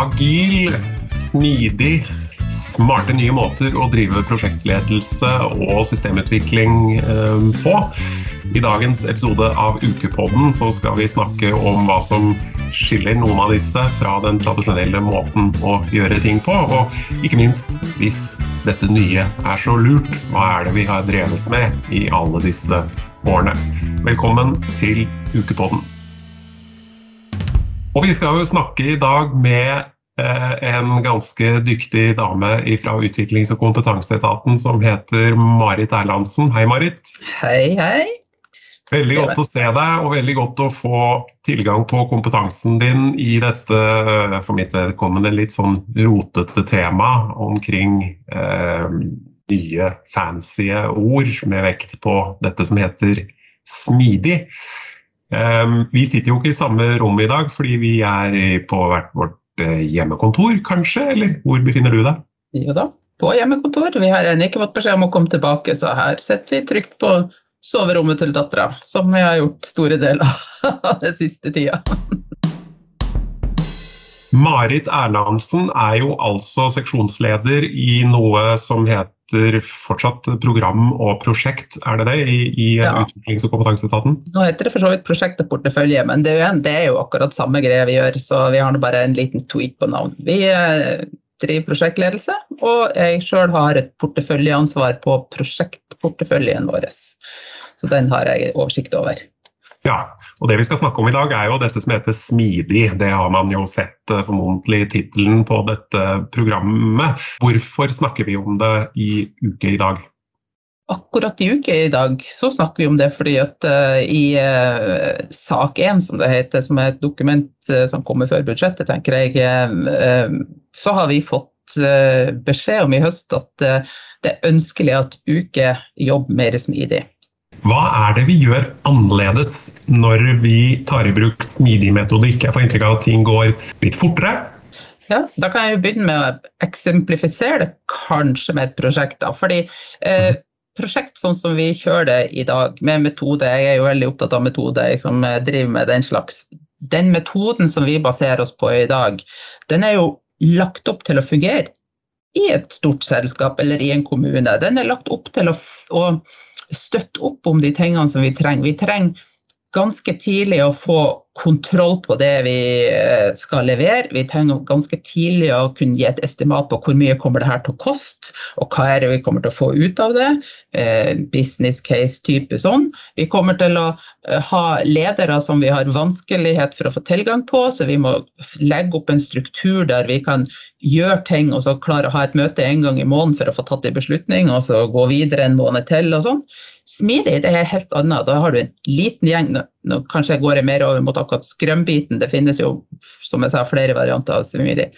agil, smidig, smarte nye måter å drive prosjektledelse og systemutvikling eh, på. I dagens episode av Ukepodden så skal vi snakke om hva som skiller noen av disse fra den tradisjonelle måten å gjøre ting på. Og ikke minst, hvis dette nye er så lurt, hva er det vi har drevet med i alle disse årene? Velkommen til Ukepodden. Og vi skal jo snakke i dag med eh, en ganske dyktig dame fra Utviklings- og kompetanseetaten som heter Marit Erlandsen. Hei, Marit. Hei, hei. Veldig godt å se deg, og veldig godt å få tilgang på kompetansen din i dette, for mitt vedkommende, litt sånn rotete tema omkring eh, nye, fancy ord med vekt på dette som heter smidig. Ehm, vi sitter jo ikke i samme rom i dag fordi vi er på hvert vårt eh, hjemmekontor, kanskje? Eller hvor befinner du deg? Jo da, på hjemmekontor. Vi har ennå ikke fått beskjed om å komme tilbake, så her sitter vi trygt på soverommet til dattera, som vi har gjort store deler av den siste tida. Marit Erlandsen er jo altså seksjonsleder i noe som heter fortsatt program og prosjekt, er det det, i, i ja. Utviklings- og kompetanseetaten? Nå heter det for så vidt prosjekt og portefølje, men det er, jo, det er jo akkurat samme greie vi gjør, så vi har nå bare en liten tweet på navn. Vi eh, driver prosjektledelse, og jeg sjøl har et porteføljeansvar på prosjektporteføljen vår. Så den har jeg oversikt over. Ja, og det vi skal snakke om i dag er jo dette som heter Smidig. Det har man jo sett uh, formodentlig i tittelen på dette programmet. Hvorfor snakker vi om det i uke i dag? Akkurat i uke i dag så snakker vi om det fordi at uh, i uh, sak 1, som det heter, som er et dokument uh, som kommer før budsjettet, tenker jeg, så har vi fått beskjed om i høst at det er ønskelig at uke jobber mer smidig. Hva er det vi gjør annerledes når vi tar i bruk smidig metodikk? Jeg får inntrykk av at ting går litt fortere. Ja, Da kan jeg jo begynne med å eksemplifisere det kanskje med et prosjekt. da, fordi eh, prosjekt sånn som vi kjører det i dag, med metode Jeg er jo veldig opptatt av metode, jeg som eh, driver med den slags. Den metoden som vi baserer oss på i dag, den er jo lagt opp til å fungere i et stort selskap eller i en kommune. Den er lagt opp til å, å støtte opp om de tingene som vi trenger. Vi trenger ganske tidlig å få kontroll på det vi eh, skal levere. Vi trenger ganske tidlig å kunne gi et estimat på hvor mye kommer det her til å koste, og hva er det vi kommer til å få ut av det. Eh, business case-type sånn. Vi kommer til å eh, ha ledere som vi har vanskelighet for å få tilgang på, så vi må legge opp en struktur der vi kan gjøre ting og så klare å ha et møte en gang i måneden for å få tatt en beslutning, og så gå videre en måned til og sånn. Smidig det er helt annet. Da har du en liten gjeng. Nå, kanskje jeg går mer over mot akkurat skrømbiten. Det finnes jo som jeg sa, flere varianter av smidig.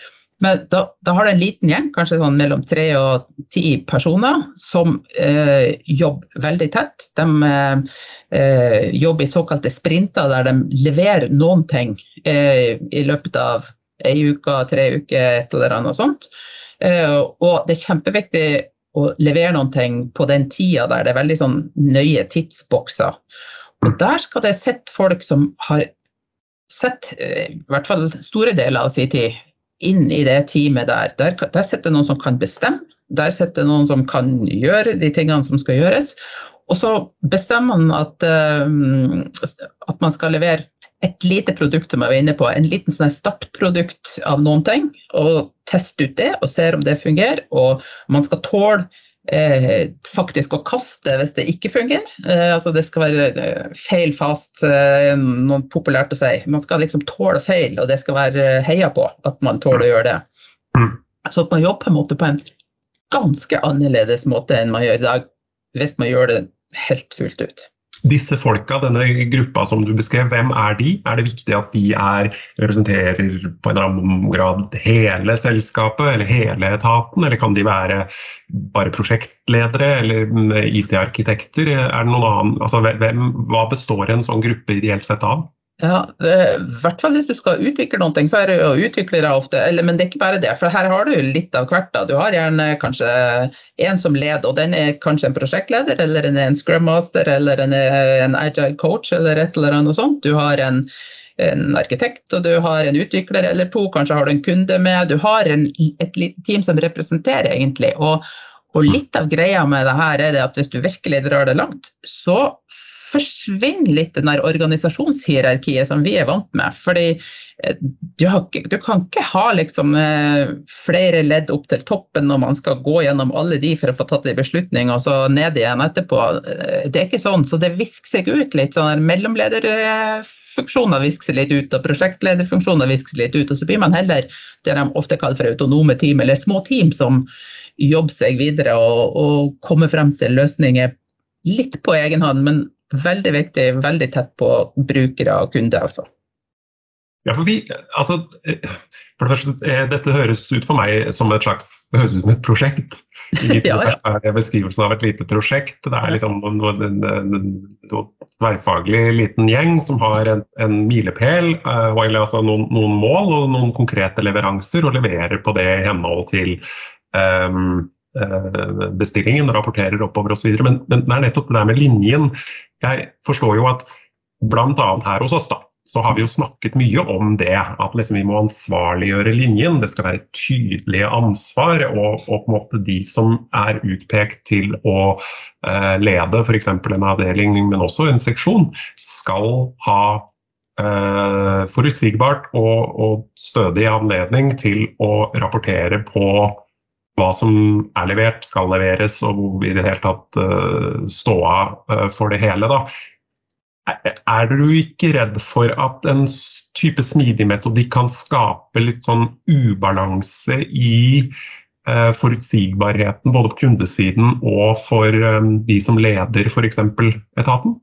Men da, da, har du en liten gjeng, kanskje sånn mellom tre og ti personer, som eh, jobber veldig tett. De eh, jobber i såkalte sprinter, der de leverer noen ting eh, i løpet av ei uke, tre uker, et eller annet sånt. Eh, og det er kjempeviktig å levere noen ting på den tida der det er veldig sånn nøye tidsbokser. Og der skal det sitte folk som har sett eh, i hvert fall store deler av sin tid inn i det teamet der. Der, der sitter noen som kan bestemme, der sitter noen som kan gjøre de tingene som skal gjøres. Og så bestemmer man at, uh, at man skal levere et lite produkt som jeg var inne på, en liten sånn startprodukt av noen ting, og teste ut det og se om det fungerer. Og man skal tåle faktisk å kaste hvis det ikke fungerer. Eh, altså det skal være eh, feil fast, eh, noe populært å si. Man skal liksom tåle feil, og det skal være heia på at man tåler å gjøre det. Så Så man jobber på en måte på en ganske annerledes måte enn man gjør i dag, hvis man gjør det helt fullt ut. Disse folka, denne gruppa som du beskrev, hvem er de? Er det viktig at de er, representerer på en eller annen grad hele selskapet eller hele etaten, eller kan de være bare prosjektledere eller IT-arkitekter? Er det noen annen, altså hvem, Hva består en sånn gruppe ideelt sett av? Ja, I hvert fall hvis du skal utvikle noe, så er det jo utviklere ofte. Eller, men det er ikke bare det, for her har du litt av hvert. da. Du har gjerne kanskje en som leder, og den er kanskje en prosjektleder, eller en, en scrum master, eller en, en agile coach, eller et eller annet sånt. Du har en, en arkitekt, og du har en utvikler eller to, kanskje har du en kunde med. Du har et team som representerer, egentlig. Og, og litt av greia med det her er det at hvis du virkelig drar det langt, så forsvinner litt den der organisasjonshierarkiet som vi er vant med. Fordi eh, du, ikke, du kan ikke ha liksom eh, flere ledd opp til toppen når man skal gå gjennom alle de for å få tatt en beslutning, og så ned igjen etterpå. Eh, det er ikke sånn, så det visker seg ut litt. sånn Mellomlederfunksjoner visker seg litt ut, og prosjektlederfunksjoner visker seg litt ut. Og så blir man heller det de ofte kaller for autonome team, eller små team som jobber seg videre og, og kommer frem til løsninger litt på egen hånd, men Veldig viktig, veldig tett på brukere og kunder. altså. Ja, for vi, altså, for det første, eh, Dette høres ut for meg som et slags det høres ut som et prosjekt. I ja, ja. beskrivelsen av et lite prosjekt. Det er liksom en, en, en tverrfaglig liten gjeng som har en, en milepæl, uh, altså noen, noen, mål og noen konkrete leveranser, og leverer på det i henhold til um, bestillingen, rapporterer oppover osv. Men, men det er nettopp det der med linjen jeg forstår jo at bl.a. her hos oss da, så har vi jo snakket mye om det. At liksom vi må ansvarliggjøre linjen. Det skal være tydelige ansvar. Og, og, på en måte de som er utpekt til å eh, lede f.eks. en avdeling, men også en seksjon, skal ha eh, forutsigbart og, og stødig anledning til å rapportere på hva som er levert, skal leveres, og hvor vi i det hele tatt uh, ståa uh, for det hele. Da. Er du ikke redd for at en type smidig metodikk kan skape litt sånn ubalanse i eh, forutsigbarheten både på kundesiden og for eh, de som leder f.eks. etaten?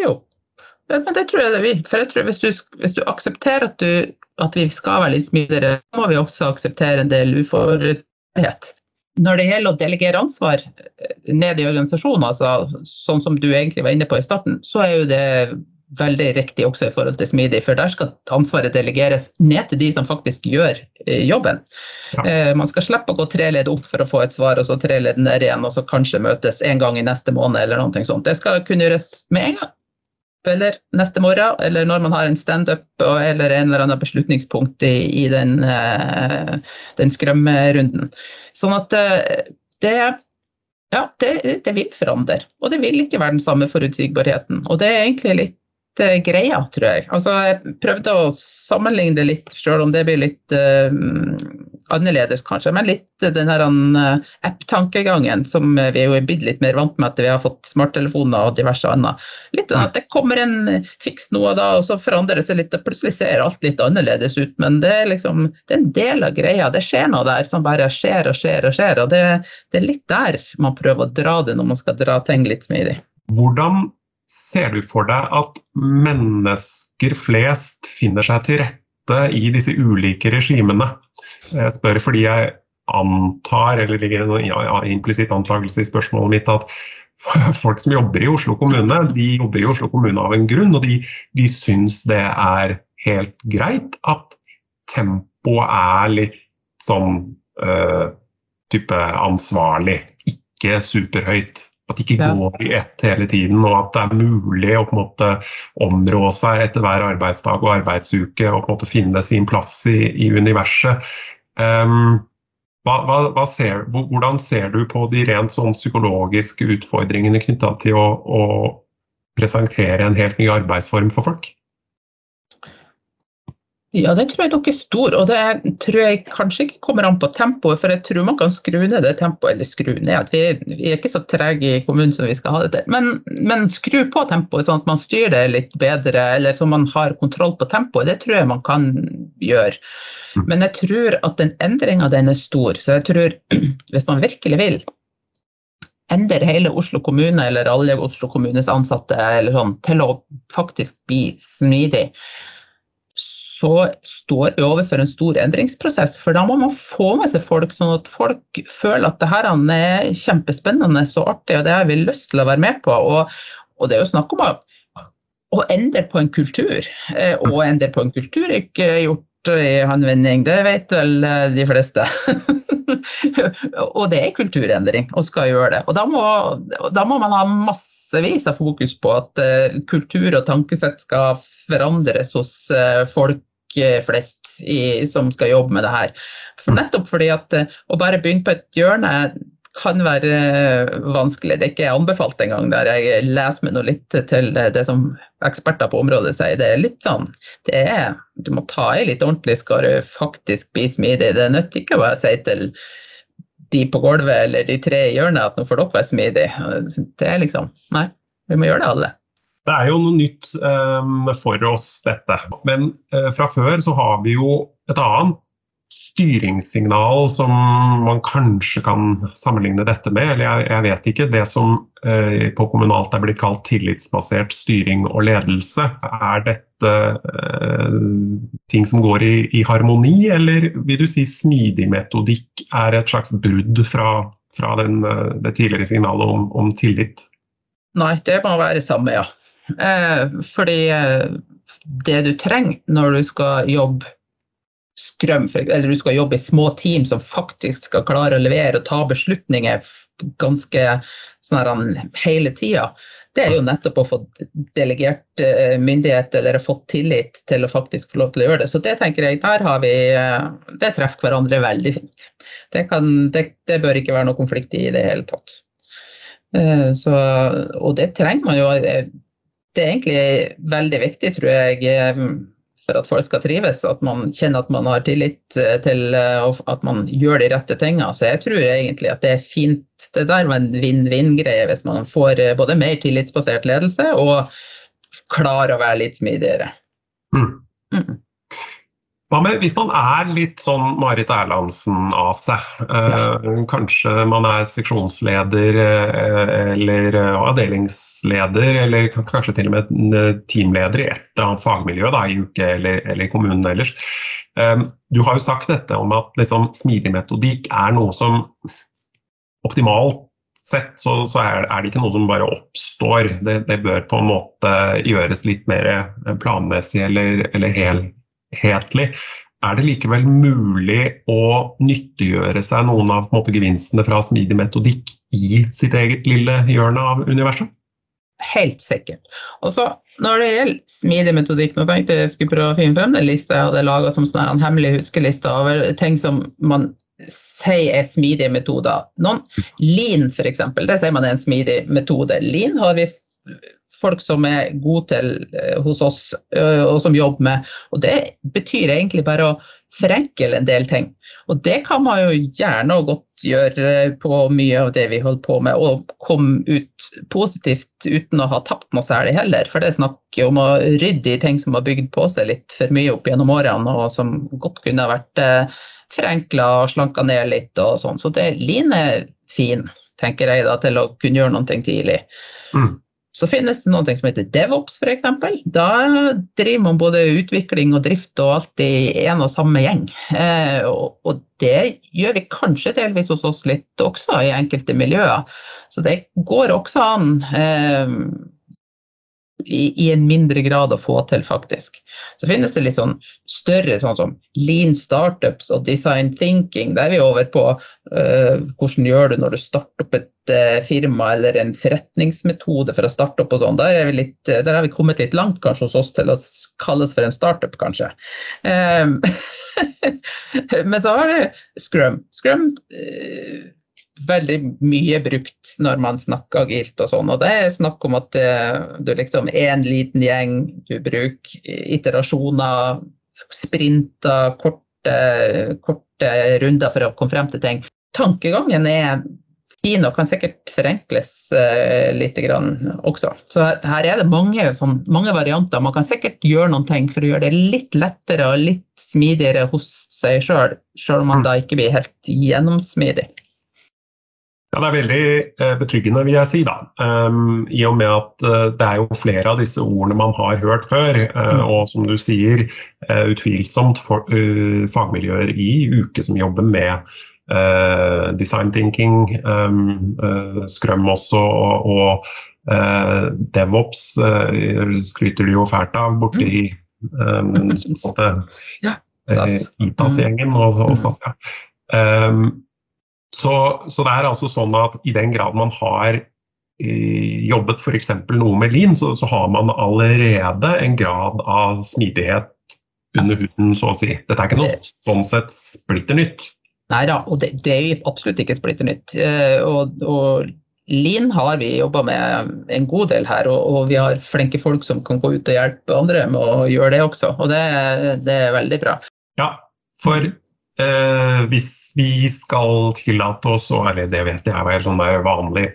Jo, men det tror jeg det vil. For jeg tror hvis du, hvis du aksepterer at, du, at, vi skal være litt smidigere, må vi også akseptere en del uforutsigbarhet når det gjelder å delegere ansvar eh, ned i organisasjonen, altså, sånn som du egentlig var inne på i starten, så er jo det veldig riktig også i forhold til smidig, for der skal ansvaret delegeres ned til de som faktisk gjør eh, jobben. Ja. Eh, man skal slippe å gå tre ledd opp for å få et svar, og så tre ledd ned igjen, og så kanskje møtes en gang i neste måned eller noe sånt. Det skal kunne gjøres med en gang eller neste morgen, eller når man har en standup eller en eller annen beslutningspunkt i, i den, uh, den skrømmerunden. Sånn at uh, det, ja, det, det, vil forandre. Og det vil ikke være den samme forutsigbarheten. Og det er egentlig litt uh, greia, tror jeg. Altså, jeg prøvde å sammenligne det litt, selv om det blir litt annerledes, kanskje, men litt den her uh, app-tankegangen som vi er jo blitt litt mer vant med at vi har fått smarttelefoner og diverse annet. Litt at det kommer en fiks noe da, og så forandrer det seg litt, og plutselig ser alt litt annerledes ut. Men det er liksom det er en del av greia. Det skjer noe der som bare skjer og skjer og skjer. Og det, det er litt der man prøver å dra det når man skal dra ting litt smidig. Hvordan ser du for deg at mennesker flest finner seg til rette i disse ulike regimene? Jeg spør fordi jeg antar, eller ligger en ja, ja, implisitt antakelse i spørsmålet mitt, at folk som jobber i Oslo kommune, de jobber i Oslo kommune av en grunn, og de, de syns det er helt greit at tempoet er litt sånn uh, type ansvarlig, ikke superhøyt. At det ikke går i ett hele tiden, og at det er mulig å på en måte områ seg etter hver arbeidsdag og arbeidsuke og på en måte finne sin plass i, i universet. Um, hva, hva, hva ser, hvordan ser du på de rent sånn psykologiske utfordringene knytta til å, å presentere en helt ny arbeidsform for folk? Ja, det tror jeg dere er stor, og det tror jeg kanskje ikke kommer an på tempoet. For jeg tror man kan skru ned det tempoet, eller skru ned. Vi, vi er ikke så trege i kommunen som vi skal ha det til. Men, men, skru på tempoet, sånn at man styrer det litt bedre, eller så man har kontroll på tempoet. Det tror jeg man kan gjøre. Mm. Men jeg tror at den endringa den er stor. Så jeg tror, hvis man virkelig vil, endre hele Oslo kommune eller alle Oslo kommunes ansatte eller sånn, til å faktisk bli smidig så står vi overfor en stor endringsprosess. For da må man få med seg folk, sånn at folk føler at det her er kjempespennende og artig, og det har vi lyst til å være med på. Og, og det er jo snakk om å å endre på en kultur. Å endre på en kultur er ikke gjort i handvending, det vet vel de fleste. og det er kulturendring, og skal gjøre det. Og da må, da må man ha massevis av fokus på at uh, kultur og tankesett skal forandres hos folk flest i, som skal jobbe med det her. For nettopp fordi at uh, å bare begynne på et hjørne kan være vanskelig. Det er ikke anbefalt engang der jeg leser meg noe litt til det som eksperter på området sier. Det er litt sånn det er, Du må ta i litt ordentlig skal du faktisk bli smidig. Det nytter ikke å si til de på gulvet eller de tre i hjørnet at nå får dere være smidige. Det er liksom Nei, vi må gjøre det alle. Det er jo noe nytt um, for oss, dette. Men uh, fra før så har vi jo et annet styringssignal som man kanskje kan sammenligne dette med, eller jeg, jeg vet ikke. Det som uh, på kommunalt er blitt kalt tillitsbasert styring og ledelse. Er dette uh, ting som går i, i, harmoni, eller vil du si smidig metodikk er et slags brudd fra, fra den, det tidligere signalet om, om, tillit? Nei, det må være samme, ja. Eh, fordi eh, det du trenger når du skal jobbe Scrum, eller du skal jobbe i små team som faktisk skal klare å levere og ta beslutninger ganske sånn hele tida, det er jo nettopp å få delegert eh, myndighet eller fått tillit til å faktisk få lov til å gjøre det. Så det tenker jeg, der har vi Det treffer hverandre veldig fint. Det, kan, det, det bør ikke være noe konflikt i det hele tatt. Så, og det trenger man jo. Det er egentlig veldig viktig, tror jeg for at folk skal trives. At man kjenner at man har tillit eh, til eh, at man gjør de rette tingene. Så jeg tror egentlig at det er fint. Det der var en vinn-vinn-greie hvis man får eh, både mer tillitsbasert ledelse og klarer å være litt smidigere. Mm. Hva med hvis man er litt sånn Marit Erlandsen av seg? Eh, kanskje man er seksjonsleder eh, eller eh, avdelingsleder, eller kanskje til og med eh, teamleder i et eller annet fagmiljø da, i uke eller, eller i kommunen ellers. Eh, du har jo sagt dette om at liksom, smidig metodikk er noe som optimalt sett så, så er, er, det ikke noe som bare oppstår. Det, det, bør på en måte gjøres litt mer planmessig eller, eller hel helhetlig. Er det likevel mulig å nyttiggjøre seg noen av måte, gevinstene fra smidig metodikk i sitt eget lille hjørne av universet? Helt sikkert. Også Når det gjelder smidig metodikk Nå tenkte jeg skulle prøve å finne frem den lista jeg hadde laga som sånn en hemmelig huskeliste over ting som man sier er smidige metoder. Noen, Lean f.eks., det sier man er en smidig metode. Lean har vi folk som er gode til eh, hos oss, eh, og som jobber med. Og det betyr egentlig bare å forenkle en del ting. Og det kan man jo gjerne og godt gjøre på mye av det vi holder på med, og komme ut positivt uten å ha tapt noe særlig heller. For det er snakk om å rydde i ting som har bygd på seg litt for mye opp gjennom årene, og som godt kunne vært eh, forenkla og slanka ned litt og sånn. Så det Line er fin, tenker jeg da, til å kunne gjøre noe tidlig. Mm. Så finnes det noe som heter DevOps f.eks. Da driver man både utvikling og drift og alt i en og samme gjeng. Eh, og, det gjør vi kanskje delvis hos oss litt også i enkelte miljøer. Så det går også an. Eh, i, i, en mindre grad å få til, faktisk. Så finnes det litt sånn større sånn som lean startups og design thinking. Der er vi over på uh, hvordan gjør du når du starter opp et uh, firma eller en forretningsmetode for å starte opp og sånn. Der, er uh, der har vi kommet litt langt kanskje hos oss til å kalles for en startup, kanskje. Um, men så har du Scrum. Scrum veldig mye brukt når man snakker agilt og sånn. Og det er snakk om at uh, du liksom er en liten gjeng, du bruker iterasjoner, sprinter, korte, korte runder for å komme frem til ting. Tankegangen er fin og kan sikkert forenkles uh, litt også. Så her er det mange, sånn, mange, varianter. Man kan sikkert gjøre noen ting for å gjøre det litt lettere og litt smidigere hos seg sjøl, sjøl om man da ikke blir helt gjennomsmidig. Ja, Det er veldig eh, betryggende, vil jeg si. da. Um, I og med at uh, det er jo flere av disse ordene man har hørt før. Uh, og som du sier, uh, utvilsomt for, fagmiljøer i uke som jobber med design thinking, um, scrum også, og, og DevOps skryter de jo fælt av borti um, ja, ITAS-gjengen og, og SAS. Ja. Um, så, så, det er altså sånn at i den grad man har jobbet f.eks. noe med Lean, så, så, har man allerede en grad av smidighet under huden, så å si. Dette er ikke noe sånn sett splitter nytt. Nei da, og det, det, er absolutt ikke splitter nytt. Uh, og, og, Lean har vi jobba med en god del her, og, og, vi har flinke folk som kan gå ut og hjelpe andre med å gjøre det også. Og det, det er veldig bra. Ja, for Eh, hvis vi skal tillate oss, eller det vet jeg er sånn der vanlig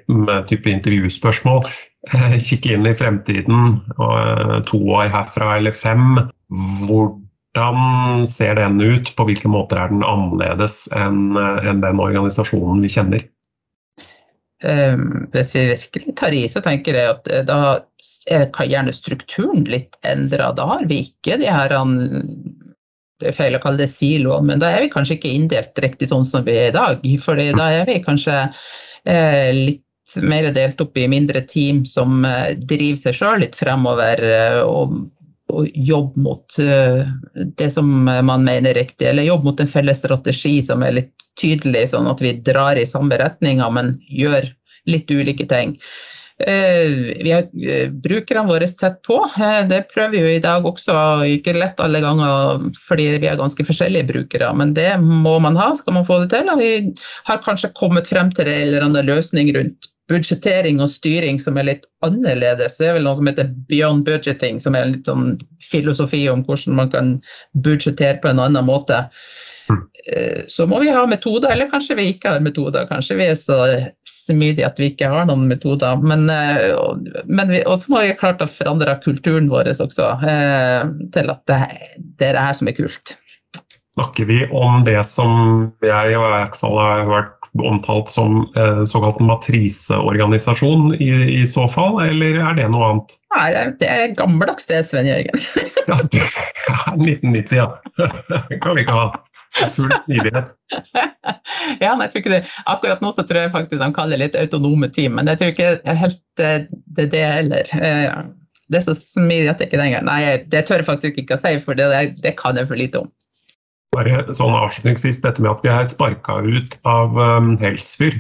type intervjuspørsmål, eh, kikke inn i fremtiden, og, to år herfra eller fem, hvordan ser den ut? På hvilke måter er den annerledes enn en den organisasjonen vi kjenner? Um, hvis vi virkelig tar i, så tenker jeg at da er gjerne strukturen litt endra. Da har vi ikke de her det er feil å kalle det siloen, men da er vi kanskje ikke inndelt riktig sånn som vi er i dag. For da er vi kanskje eh, litt mer delt opp i mindre team som eh, driver seg sjøl litt fremover eh, og, og jobber mot eh, det som man mener er riktig, eller jobber mot en felles strategi som er litt tydelig, sånn at vi drar i samme retninger, men gjør litt ulike ting. Eh, vi har eh, brukerne våre tett på. Eh, det prøver vi jo i dag også, ikke lett alle ganger fordi vi er ganske forskjellige brukere, men det må man ha skal man få det til. Og vi har kanskje kommet frem til en eller annen løsning rundt budsjettering og styring som er litt annerledes. Det er vel noe som heter beyond budgeting, som er en litt sånn filosofi om hvordan man kan budsjettere på en annen måte. Eh, så må vi ha metoder, eller kanskje vi ikke har metoder. Kanskje vi er så smidige at vi ikke har noen metoder. Men, eh, men vi, også må vi klart å forandre kulturen vår også, eh, til at det, det er det her som er kult. Snakker vi om det som jeg i hvert fall har hørt omtalt som eh, såkalt matriseorganisasjon i, i, så fall, eller er det noe annet? Nei, det er gammeldags det, Sven Jørgen. ja, det er 1990, ja. Det kan vi ikke ha. Full smidighet. ja, men jeg tror ikke det. Akkurat nå så tror jeg faktisk de kaller det litt autonome team, men jeg tror ikke helt eh, det er det heller. Eh, det er så smidig at det ikke er det engang. Nei, det tør jeg faktisk ikke å si, for det, det kan jeg for lite om. Bare sånn avslutningsvis dette med at vi er sparka ut av um, Helsfyr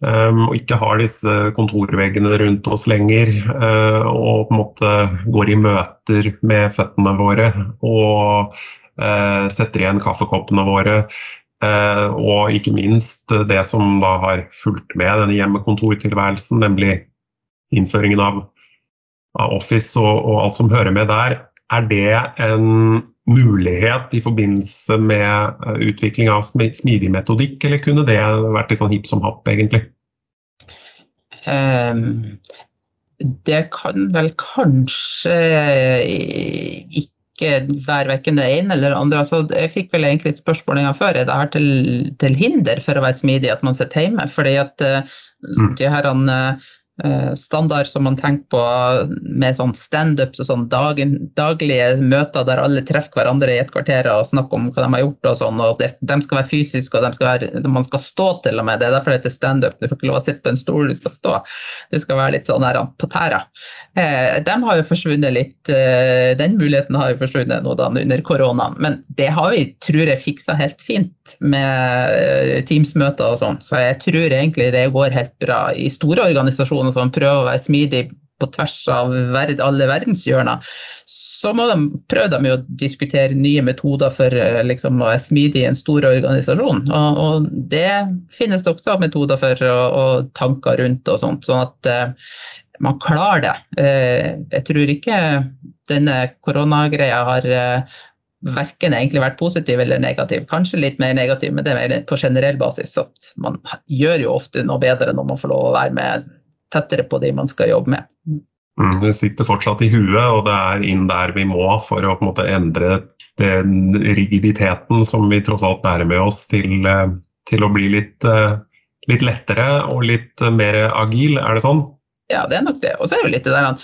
um, og ikke har disse kontorveggene rundt oss lenger. Uh, og på en måte går i møter med føttene våre og setter igjen kaffekoppene våre. Eh, og ikke minst det som da har fulgt med denne hjemmekontortilværelsen, nemlig innføringen av, av Office og, og, alt som hører med der. Er det en mulighet i forbindelse med eh, utvikling av smidig metodikk, eller kunne det vært litt sånn hipp som happ, egentlig? Um, det kan vel kanskje ikke ikke være verken det ene eller det andre. Altså, jeg fikk vel egentlig et spørsmål en gang før. Er det her til, til, hinder for å være smidig at man sitter hjemme? Fordi at uh, de her uh, standard som man tenker på med sånn standups og sånn dag, daglige møter der alle treffer hverandre i et kvarter og snakker om hva de har gjort og sånn, og det, de skal være fysiske og skal være, man skal stå til og med. Det er derfor det heter standup. Du får ikke lov å sitte på en stol, du skal stå. Du skal være litt sånn her på tæra. Eh, de har jo forsvunnet litt, eh, Den muligheten har jo forsvunnet nå da under koronaen, men det har vi, tror jeg, fiksa helt fint med eh, Teams-møter og sånn. Så jeg tror egentlig det går helt bra i store organisasjoner organisasjoner som prøver å være smidig på tvers av verd, alle verdenshjørner, så må de, prøve de å diskutere nye metoder for eh, liksom, å være smidig i en stor organisasjon. Og, og, det finnes det også metoder for og, og tanker rundt og sånt, sånn at uh, man klarer det. Uh, jeg tror ikke denne koronagreia har uh, verken egentlig vært positiv eller negativ. Kanskje litt mer negativ, men det er mer på generell basis. at Man gjør jo ofte noe bedre når man får lov å være med tettere på de man skal jobbe med. Mm, det sitter fortsatt i huet, og det er inn der vi må for å på en måte, endre den rigiditeten som vi tross alt bærer med oss, til, eh, til å bli litt, eh, litt, lettere og litt mer agil. Er det sånn? Ja, det er nok det. Og så er det jo litt det der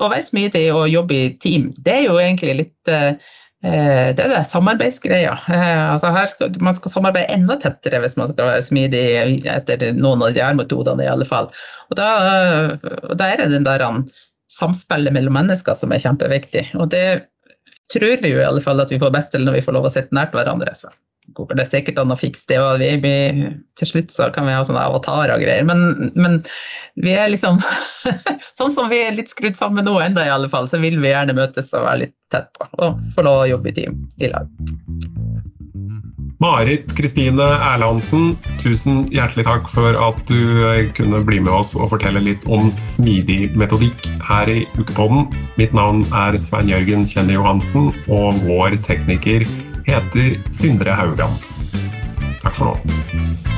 å være smidig og jobbe i team. Det er jo egentlig litt eh, det er det samarbeidsgreia. Eh, altså her skal, man skal samarbeide enda tettere hvis man skal være smidig etter noen av de her metodene, i alle fall. Og da, og da er det den der samspillet mellom mennesker som er kjempeviktig. Og det tror vi jo i alle fall at vi får best til når vi får lov å sitte nært hverandre. Så går det sikkert an å fikse det, og vi, vi, til slutt så kan vi ha sånne avatarer og greier. Men, men vi er liksom Sånn som vi er litt skrudd sammen nå enda i alle fall, så vil vi gjerne møtes og være litt tett på. Og få lov å jobbe i team i lag. Marit Kristine Erlandsen, tusen hjertelig takk for at du kunne bli med oss og fortelle litt om smidig metodikk her i Ukepodden. Mitt navn er Svein Jørgen Kjenne Johansen, og vår tekniker heter Sindre Haugan. Takk for nå.